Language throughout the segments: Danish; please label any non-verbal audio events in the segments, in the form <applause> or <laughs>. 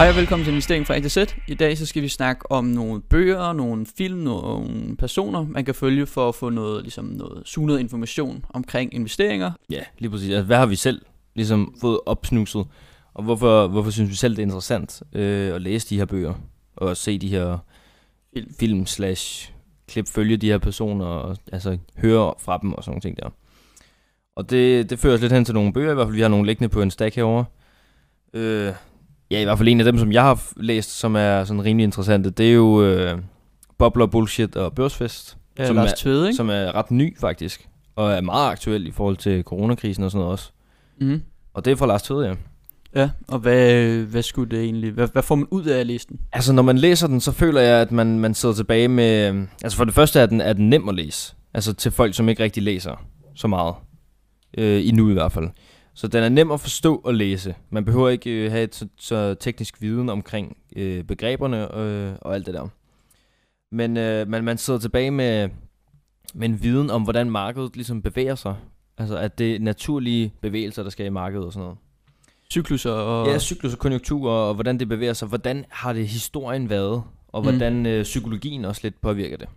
Hej og velkommen til Investering fra A til Z. I dag så skal vi snakke om nogle bøger, nogle film, nogle personer, man kan følge for at få noget, ligesom noget suget information omkring investeringer. Ja, lige præcis. Altså, hvad har vi selv ligesom fået opsnuset? Og hvorfor, hvorfor synes vi selv, det er interessant øh, at læse de her bøger? Og se de her Film. film slash klip, følge de her personer, og altså høre fra dem og sådan nogle ting der. Og det, det fører os lidt hen til nogle bøger, i hvert fald vi har nogle liggende på en stack herovre. Øh, ja, i hvert fald en af dem, som jeg har læst, som er sådan rimelig interessante, det er jo øh, Bobler, Bullshit og Børsfest, Ja, Som Lars er- Tvede, ikke? som er ret ny faktisk, og er meget aktuel i forhold til coronakrisen og sådan noget også. Mm. Og det er fra Lars Tvede, ja. Ja, og hvad, hvad skulle det egentlig... Hvad, hvad får man ud af at læse den? Altså, når man læser den, så føler jeg, at man, man sidder tilbage med... Altså, for det første er den, er den nem at læse. Altså, til folk, som ikke rigtig læser så meget. Øh, endnu i hvert fald. Så den er nem at forstå og læse. Man behøver ikke øh, have et så, så teknisk viden omkring øh, begreberne øh, og alt det der. Men øh, man, man sidder tilbage med, med en viden om, hvordan markedet ligesom bevæger sig. Altså, at det er naturlige bevægelser, der skal i markedet og sådan noget. Cykluser og... Ja, cyklus og konjunkturer, og hvordan det bevæger sig. Hvordan har det historien været, og Mm. hvordan øh, psykologien også lidt påvirker det.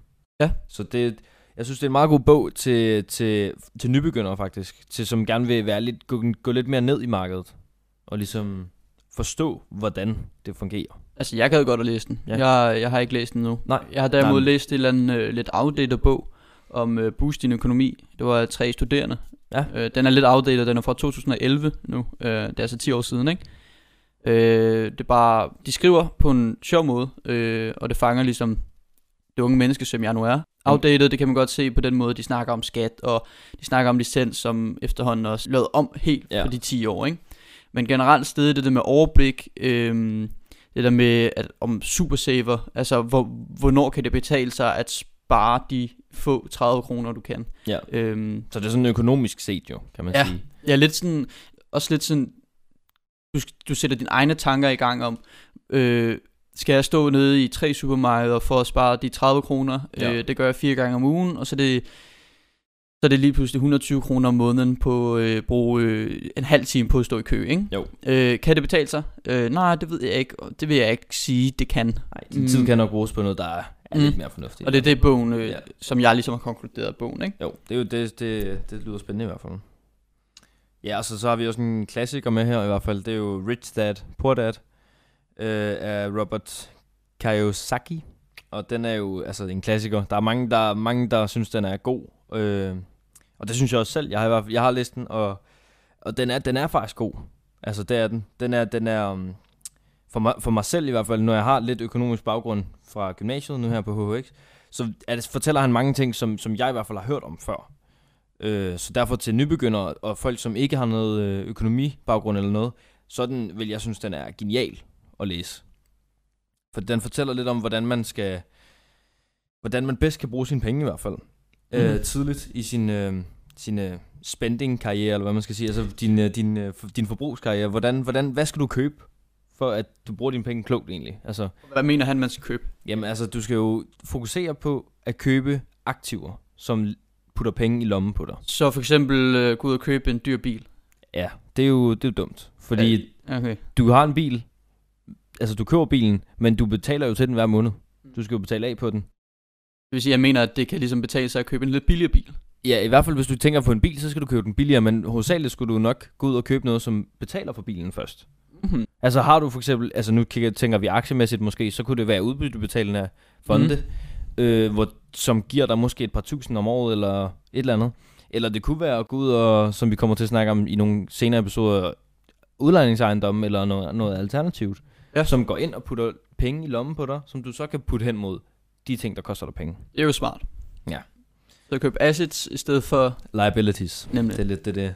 Ja. Så det, jeg synes, det er en meget god bog til, til, til nybegyndere faktisk, til som gerne vil være lidt, gå, gå lidt mere ned i markedet, og ligesom forstå, hvordan det fungerer. Altså, jeg gad godt at læse den. Ja. Jeg, jeg har ikke læst den nu. Nej. Jeg har derimod Nej. læst et eller andet øh, lidt outdated bog om øh, boost din økonomi. Det var tre studerende. Ja. Øh, den er lidt outdated, den er fra 2011 nu. Øh, det er altså 10 år siden, ikke? Øh, det er bare, de skriver på en sjov måde, øh, og det fanger ligesom det unge menneske, som jeg nu er. Outdated, det kan man godt se på den måde, de snakker om skat, og de snakker om licens, som efterhånden også lavet om helt Ja. på de 10 år, ikke? Men generelt stedet det der med overblik, øh, det der med at, om supersaver, altså hvor, hvornår kan det betale sig at spare de få 30 kroner, du kan. Ja. Øhm, Så det er sådan økonomisk set jo, kan man Ja. sige. Ja, lidt sådan, også lidt sådan, du, du sætter dine egne tanker i gang om, øh, skal jeg stå nede i tre supermarkeder for at spare de 30 kroner? Ja. Øh, det gør jeg fire gange om ugen, og så er det, så er det lige pludselig 120 kroner om måneden på at øh, bruge øh, en halv time på at stå i kø, ikke? Jo. Øh, kan det betale sig? Øh, nej, det ved jeg ikke, det vil jeg ikke sige, det kan. Nej, din tid Mm. kan nok bruges på noget, der er, er Mm. lidt mere fornuftigt. Og det er det bogen, øh, Ja. ja. som jeg ligesom har konkluderet af bogen, ikke? Jo, det er jo det, det, det lyder spændende i hvert fald. Ja, og så, så har vi også en klassiker med her i hvert fald. Det er jo Rich Dad, Poor Dad øh, af Robert Kiyosaki. Og den er jo altså en klassiker. Der er mange, der, mange, der synes, den er god. Øh, og det synes jeg også selv. Jeg har, jeg har læst den, og, og den, er, den er faktisk god. Altså, det er den. Den er, den er um, for, mig, for mig selv i hvert fald, når jeg har lidt økonomisk baggrund fra gymnasiet nu her på HHX, så er det, fortæller han mange ting, som, som jeg i hvert fald har hørt om før. Øh, så derfor til nybegyndere og folk, som ikke har noget øh, økonomibaggrund eller noget, sådan vil jeg synes, den er genial at læse. For den fortæller lidt om, hvordan man skal, hvordan man bedst kan bruge sine penge i hvert fald. Mm. Øh, tidligt i sin, øh, sin øh, spending-karriere, eller hvad man skal sige, altså din, øh, din, øh, din forbrugskarriere. Hvordan, hvordan, hvad skal du købe, for at du bruger dine penge klogt egentlig? Altså, Hvad mener han, man skal købe? Jamen altså, du skal jo fokusere på at købe aktiver, som putter penge i lommen på dig. Så for eksempel øh, gå ud og købe en dyr bil. Ja, det er jo, det er jo dumt. Fordi Okay. du har en bil, altså du køber bilen, men du betaler jo til den hver måned. Du skal jo betale af på den. Det vil sige, at jeg mener, at det kan ligesom betale sig at købe en lidt billigere bil. Ja, i hvert fald hvis du tænker på en bil, så skal du købe den billigere, men hovedsageligt skulle du nok gå ud og købe noget, som betaler for bilen først. Mm-hmm. Altså har du for eksempel, altså nu kigger, tænker vi aktiemæssigt måske, så kunne det være udbyttebetalende fonde, mm. øh, hvor, som giver dig måske et par tusind om året eller et eller andet. Eller det kunne være at gå ud og, som vi kommer til at snakke om i nogle senere episoder, udlejningsejendomme eller noget, noget alternativt, Ja. som går ind og putter penge i lommen på dig, som du så kan putte hen mod de ting, der koster dig penge. Det er jo smart. Ja. Så køb assets i stedet for Liabilities. nemlig. Det er lidt det, det,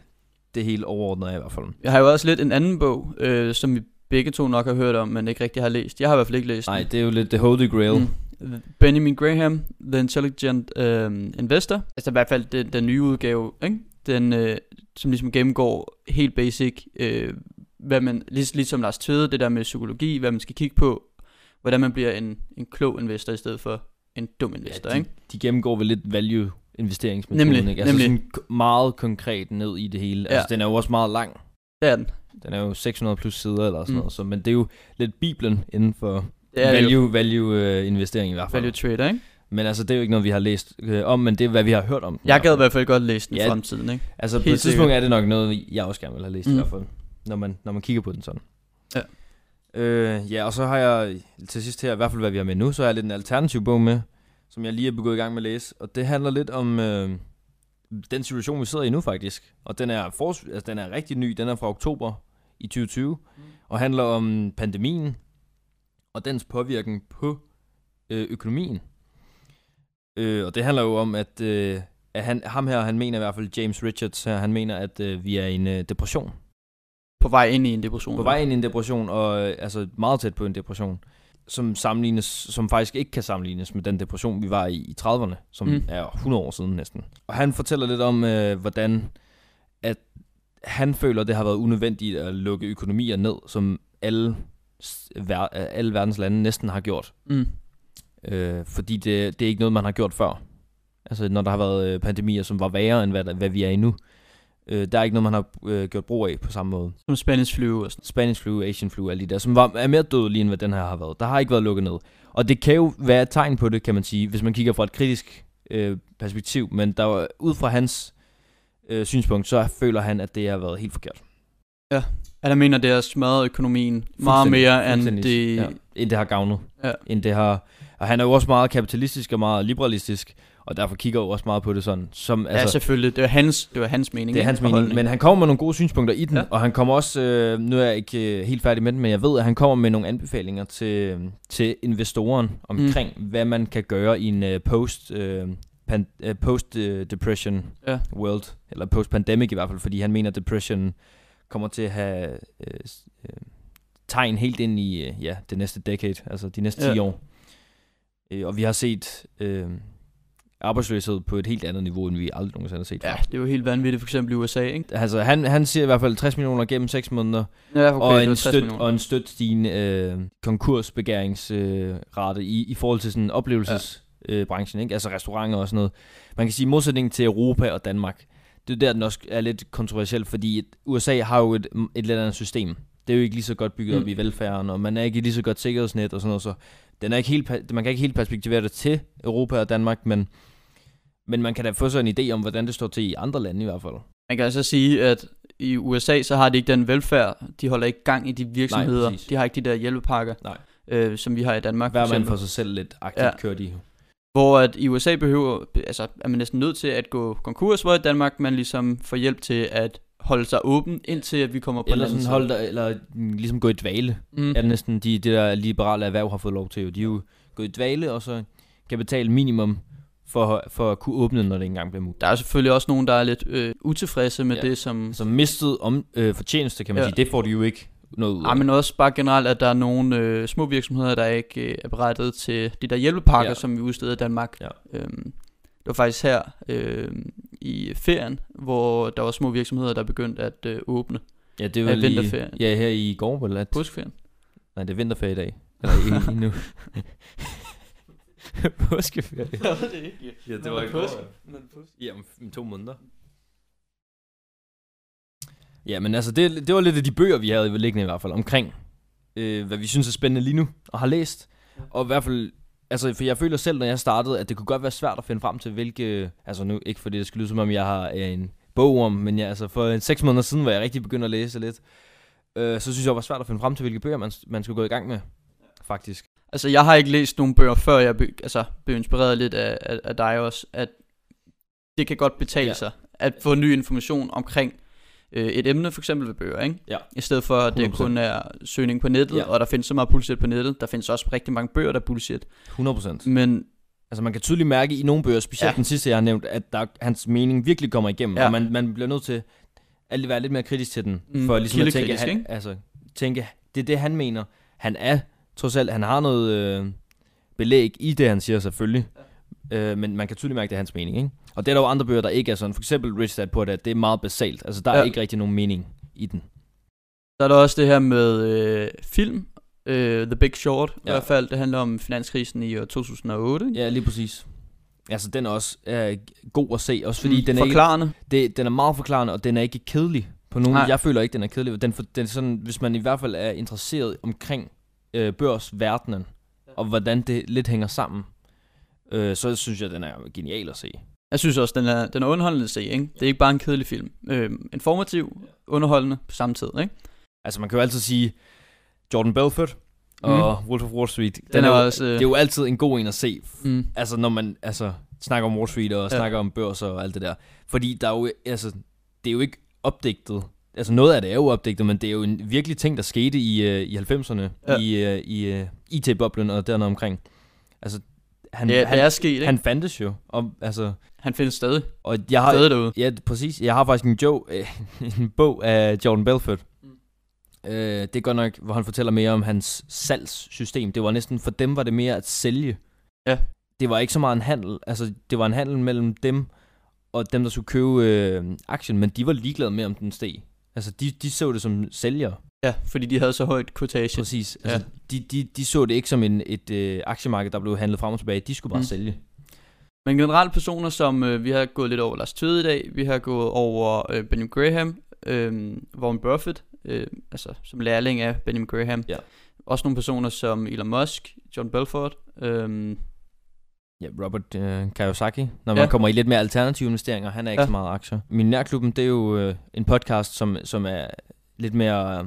det helt overordnede i hvert fald. Jeg har jo også lidt en anden bog, øh, som vi begge to nok har hørt om, men ikke rigtig har læst. Jeg har i hvert fald ikke læst Nej, det er jo lidt the holy grail. Mm. Benjamin Graham, The Intelligent um, Investor. Altså i hvert fald den, den nye udgave, ikke? Den, øh, som ligesom gennemgår helt basic, øh, hvad man, lig, ligesom Lars Tvede, det der med psykologi, hvad man skal kigge på, hvordan man bliver en, en klog investor i stedet for en dum investor, ja, de, ikke? de gennemgår vel lidt value investeringsmetoden, Nemlig, ikke? Altså nemlig. sådan meget konkret ned i det hele. Ja. Altså, Ja. den er jo også meget lang. Det er den. Den er jo 600 plus sider eller sådan Mm. noget, så, men det er jo lidt biblen inden for Det er value, value, value uh, investering i hvert fald. value trader, ikke? Men altså, det er jo ikke noget, vi har læst øh, om, men det er, hvad vi har hørt om. den Jeg gad i hvert fald godt læse den i Ja. fremtiden, ikke? Altså, på helt et tidspunkt er det nok noget, jeg også gerne vil have læst mm. i hvert fald, når man, når man kigger på den sådan. Ja. Øh, ja, og så har jeg til sidst her, i hvert fald hvad vi har med nu, så har jeg lidt en alternativ bog med, som jeg lige er begået i gang med at læse. Og det handler lidt om øh, den situation, vi sidder i nu faktisk. Og den er, for, altså, den er rigtig ny, den er fra oktober i 2020, mm. og handler om pandemien og dens påvirkning på øh, økonomien. Øh, og det handler jo om, at, øh, at han, ham her, han mener i hvert fald, James Richards her, han mener, at øh, vi er i en øh, depression. På vej ind i en depression. På vej ind i en depression, og øh, altså meget tæt på en depression, som sammenlignes, som faktisk ikke kan sammenlignes med den depression, vi var i i 30'erne, som Mm. er 100 år siden næsten. Og han fortæller lidt om, øh, hvordan at han føler, det har været unødvendigt at lukke økonomier ned, som alle, ver, alle verdens lande næsten har gjort. Mm. Øh, fordi det, det er ikke noget, man har gjort før. Altså, når der har været øh, pandemier, som var værre, end hvad, hvad vi er i nu. Øh, der er ikke noget, man har øh, gjort brug af på samme måde. Som Spanish flu og sådan. Spanish flu, Asian flu, alle de der, som var, er mere dødelige, end hvad den her har været. Der har ikke været lukket ned. Og det kan jo være et tegn på det, kan man sige, hvis man kigger fra et kritisk øh, perspektiv. Men der var, ud fra hans øh, synspunkt, så føler han, at det har været helt forkert. At han mener, det har smadret økonomien meget mere, end det... Ja, end det har gavnet. Ja. End det har, og han er jo også meget kapitalistisk og meget liberalistisk, og derfor kigger jo også meget på det sådan. Som, Altså, ja, selvfølgelig. Det var hans, det var hans mening. det er hans mening, men han kommer med nogle gode synspunkter i den, Ja. og han kommer også, øh, nu er jeg ikke øh, helt færdig med den, men jeg ved, at han kommer med nogle anbefalinger til, til investoren omkring, mm. hvad man kan gøre i en øh, post, øh, pan, øh, post øh, depression Ja. world, eller post pandemic i hvert fald, fordi han mener, at depression kommer til at have øh, øh, tegn helt ind i øh, ja, det næste decade, altså de næste 10 Ja. år. Øh, og vi har set øh, arbejdsløshed på et helt andet niveau, end vi aldrig nogensinde har set Ja, det er jo helt vanvittigt, for eksempel i USA, ikke? Altså, han, han siger i hvert fald 60 millioner gennem 6 måneder, Ja, okay, og, en 60 støt, millioner. og en støt stigende øh, konkursbegæringsrate øh, i, i forhold til sådan oplevelsesbranchen, øh, branchen, ikke? altså restauranter og sådan noget. Man kan sige, modsætning til Europa og Danmark, det er der, den også er lidt kontroversiel, fordi USA har jo et, et lidt andet system. Det er jo ikke lige så godt bygget Mm. op i velfærden, og man er ikke lige så godt sikkerhedsnet og sådan noget, så den er ikke helt, man kan ikke helt perspektivere det til Europa og Danmark, men, men man kan da få sig en idé om, hvordan det står til i andre lande i hvert fald. Man kan altså sige, at i USA, så har de ikke den velfærd. De holder ikke gang i de virksomheder. præcis. de har ikke de der hjælpepakker, Nej. øh, som vi har i Danmark. Hver mand for sig selv lidt aktivt Ja. kørt i. Hvor at i USA behøver, altså er man næsten nødt til at gå konkurs, hvor i Danmark man ligesom får hjælp til at holde sig åben, indtil at vi kommer på Eller sådan holde der, eller ligesom gå i dvale. Mm. Er det næsten de, det der liberale erhverv har fået lov til. Jo. De er jo gået i dvale, og så kan betale minimum for, for at kunne åbne, når det ikke engang bliver muligt. Der er selvfølgelig også nogen, der er lidt øh, utilfredse med Ja. det, som... Så mistet om, øh, fortjeneste, kan man Ja. sige, det får de jo ikke noget ud af. Ja, men også bare generelt, at der er nogle øh, små virksomheder, der ikke øh, er berettet til de der hjælpepakker, ja. Som vi udsteder i Danmark. Ja. Øhm, det var faktisk her øh, i ferien, hvor der var små virksomheder, der begyndte at øh, åbne. ja, det vel i, vinterferien. ja, her i går, vel? At, Påskeferien. nej, det er vinterferie i dag. Eller i nu. <laughs> <laughs> Påskeferie. det var det ikke. Ja, det var i går, ja. Ja, om, om to måneder. Ja, men altså, det, det var lidt af de bøger, vi havde liggende i hvert fald, omkring, øh, hvad vi synes er spændende lige nu, og har læst. Og i hvert fald, altså, for jeg føler selv, når jeg startede, at det kunne godt være svært at finde frem til, hvilke, altså nu, ikke fordi det skal lyde som om, jeg har øh, en bog om, men jeg, altså, for en seks måneder siden, hvor jeg rigtig begyndte at læse lidt, øh, så synes jeg, det var svært at finde frem til, hvilke bøger man, man skulle gå i gang med, faktisk. Altså, jeg har ikke læst nogen bøger, før jeg be, altså, blev inspireret lidt af, af, af dig også, at det kan godt betale ja. Sig at få ny information omkring øh, et emne, for eksempel ved bøger, ikke? Ja. I stedet for, at det 100%. kun er søgning på nettet, ja. Og der findes så meget bullshit på nettet. Der findes også rigtig mange bøger, der er bullshit. 100 procent. Men Altså man kan tydeligt mærke i nogle bøger, specielt Ja. den sidste, jeg har nævnt, at der, hans mening virkelig kommer igennem, Ja. og man, man bliver nødt til at være lidt mere kritisk til den, Mm, for ligesom at tænke, han, altså, tænke, det er det, han mener. Han er, trods alt, han har noget øh, belæg i det, han siger selvfølgelig, ja. øh, men man kan tydeligt mærke, det er hans mening, ikke? Og det er der jo andre bøger, der ikke er sådan. For eksempel Rich Dad Poor Dad, det er meget basalt. Altså, der Ja. er ikke rigtig nogen mening i den. så er der også det her med øh, film. Øh, The Big Short, ja. i Ja. hvert fald. Det handler om finanskrisen i år 2008. ikke? Ja, lige præcis. Altså, den er også øh, god at se, også fordi mm, den, er ikke, Forklarende. det, den er meget forklarende, og den er ikke kedelig. På nogen, Nej. jeg føler ikke, den er kedelig. Den, for, den er sådan, hvis man i hvert fald er interesseret omkring øh, børsverdenen, og hvordan det lidt hænger sammen, øh, så synes jeg, den er genial at se. Jeg synes også, den er, den er underholdende at se, ikke? Det er ikke bare en kedelig film. Øh, informativ, underholdende på samme tid, ikke? Altså man kan jo altid sige Jordan Belfort og Wolf of Wall Street. Den er jo, også, øh, Det er jo altid en god en at se. Mm. Altså når man altså, snakker om Wall Street og Ja. snakker om børser og alt det der. Fordi der er jo, altså, det er jo ikke opdigtet. Altså noget af det er jo opdigtet, men det er jo en virkelig ting, der skete i, øh, i 90'erne. Ja. I, øh, i øh, IT-boblen og dernede omkring. Altså, han, er, han, er sket, ikke? han fandtes jo. Og, altså, han findes stadig. og jeg har, Stadig derude. Ja, præcis. Jeg har faktisk en, jo, <laughs> en bog af Jordan Belfort. Mm. Øh, det er godt nok, hvor han fortæller mere om hans salgssystem. Det var næsten, for dem var det mere at sælge. Ja. Det var ikke så meget en handel. Altså, det var en handel mellem dem og dem, der skulle købe øh, aktien, men de var ligeglade med, om den steg. Altså, de, de så det som sælger. Ja, fordi de havde så højt quotation. Præcis. Ja. Altså, de, de, de så det ikke som en, et øh, aktiemarked, der blev handlet frem og tilbage. De skulle bare Mm. mm. sælge. Men generelt personer, som øh, vi har gået lidt over Lars Tøde i dag, vi har gået over øh, Benjamin Graham, øh, Warren Buffett, øh, altså som lærling af Benjamin Graham. Ja. Også nogle personer som Elon Musk, John Belfort. Øh, Ja, Robert øh, Kiyosaki. Når Ja. man kommer i lidt mere alternative investeringer, han er ikke Ja. ja. så meget aktier. Min nærklubben, det er jo øh, en podcast, som, som er lidt mere øh,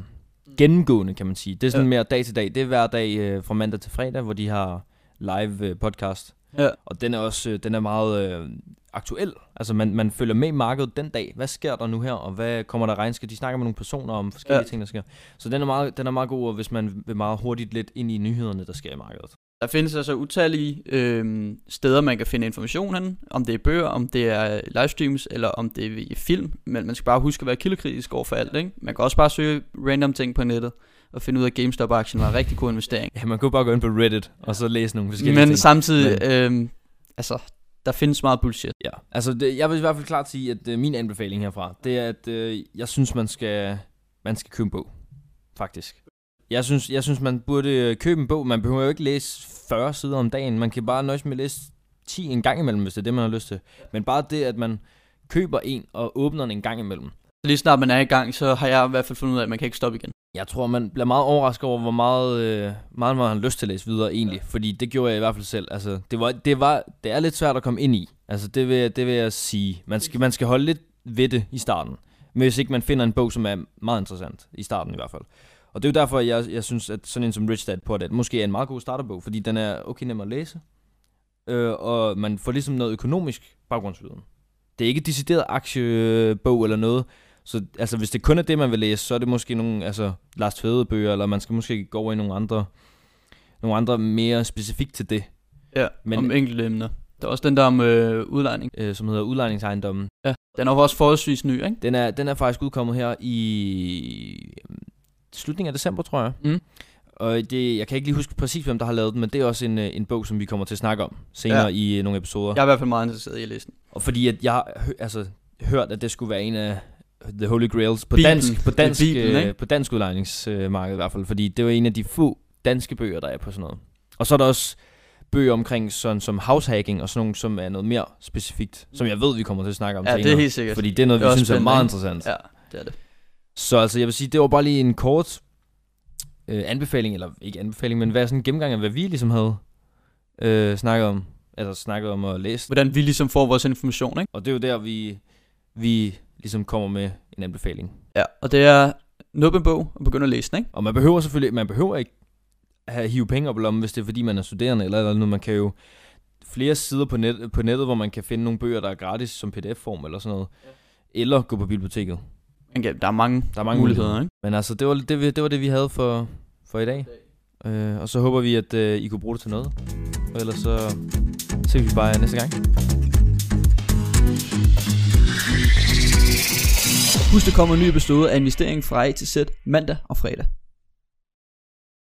gennemgående, kan man sige. Det er sådan Ja. ja. mere dag til dag. Det er hver dag øh, fra mandag til fredag, hvor de har live øh, podcast. Ja. Og den er også øh, den er meget øh, aktuel. Altså man, man følger med i markedet den dag. Hvad sker der nu her, og hvad kommer der regnskab? De snakker med nogle personer om forskellige Ja. ting, der sker. Så den er, meget, den er meget god, hvis man vil meget hurtigt lidt ind i nyhederne, der sker i markedet. Der findes altså utallige øh, steder, man kan finde information hen, om det er bøger, om det er livestreams, eller om det er i film, men man skal bare huske at være kildekritisk over for alt, ikke? Man kan også bare søge random ting på nettet, og finde ud af, at GameStop-aktien var en rigtig god investering. Ja, man kunne bare gå ind på Reddit, og så læse nogle forskellige Men ting. samtidig, øh, altså, der findes meget bullshit. Ja, altså det, jeg vil i hvert fald klart sige, at øh, min anbefaling herfra, det er, at øh, jeg synes, man skal, man skal købe en bog. Faktisk. Jeg synes, jeg synes, man burde øh, købe en bog. Man behøver jo ikke læse 40 sider om dagen. Man kan bare nøjes med at læse 10 en gang imellem, hvis det er det, man har lyst til. Men bare det, at man køber en og åbner den en gang imellem. Lige snart man er i gang, så har jeg i hvert fald fundet ud af, at man kan ikke stoppe igen. Jeg tror, man bliver meget overrasket over, hvor meget, øh, meget man har lyst til at læse videre egentlig. Fordi det gjorde jeg i hvert fald selv. Altså, det, var, det, var, det er lidt svært at komme ind i. Altså, det vil, det vil jeg sige. Man skal, man skal holde lidt ved det i starten. Men hvis ikke man finder en bog, som er meget interessant, i starten i hvert fald. Og det er jo derfor, jeg, jeg synes, at sådan en som Rich Dad Poor Dad måske er en meget god starterbog, fordi den er okay nem at læse. Øh, og man får ligesom noget økonomisk baggrundsviden. Det er ikke et decideret aktiebog eller noget, så altså, hvis det kun er det, man vil læse, så er det måske nogle altså, Lars Tvede bøger, eller man skal måske gå over i nogle andre, nogle andre mere specifikt til det, Ja, Men- om enkelte emner. Der er også den der om øh, udlejning. øh, som hedder Udlejningsejendommen. Ja, den er også forholdsvis ny, ikke? Den er, den er faktisk udkommet her i øhm, slutningen af december, tror jeg. Mm. Og det, jeg kan ikke lige huske præcis, hvem der har lavet den, men det er også en, øh, en bog, som vi kommer til at snakke om senere Ja. i øh, nogle episoder. Jeg er i hvert fald meget interesseret i at læse den. Og fordi at jeg har altså, hørt, at det skulle være en af The Holy Grails på Bibelen. dansk, på dansk, Bibelen, øh, på dansk udlejningsmarked i hvert fald, fordi det var en af de få danske bøger, der er på sådan noget. Og så er der også bøger omkring sådan som househacking og sådan nogle, som er noget mere specifikt, som jeg ved, vi kommer til at snakke om Ja, senere. det er helt sikkert. Fordi det er noget, Det er vi synes er meget interessant. Ja, det er det. Så altså, jeg vil sige, det var bare lige en kort øh, anbefaling, eller ikke anbefaling, men hvad sådan en gennemgang af, hvad vi ligesom havde øh, snakket om, altså snakket om at læse. Hvordan vi ligesom får vores information, ikke? Og det er jo der, vi, vi ligesom kommer med en anbefaling. Ja, og det er nup en bog og begynde at læse den, ikke? Og man behøver selvfølgelig, man behøver ikke have hive penge op i lommen, hvis det er fordi, man er studerende, eller, eller noget. Man kan jo flere sider på, net, på nettet, hvor man kan finde nogle bøger, der er gratis som pdf-form eller sådan noget. Eller gå på biblioteket. Ja, der er mange, Der er mange muligheder, muligheder. ikke? Men altså, det var det, vi- det, var det vi havde for, for i dag. Øh, og så håber vi, at øh, I kunne bruge det til noget. Og ellers så ses vi bare næste gang. Husk, der kommer en ny episode af Investering fra A til Z mandag og fredag.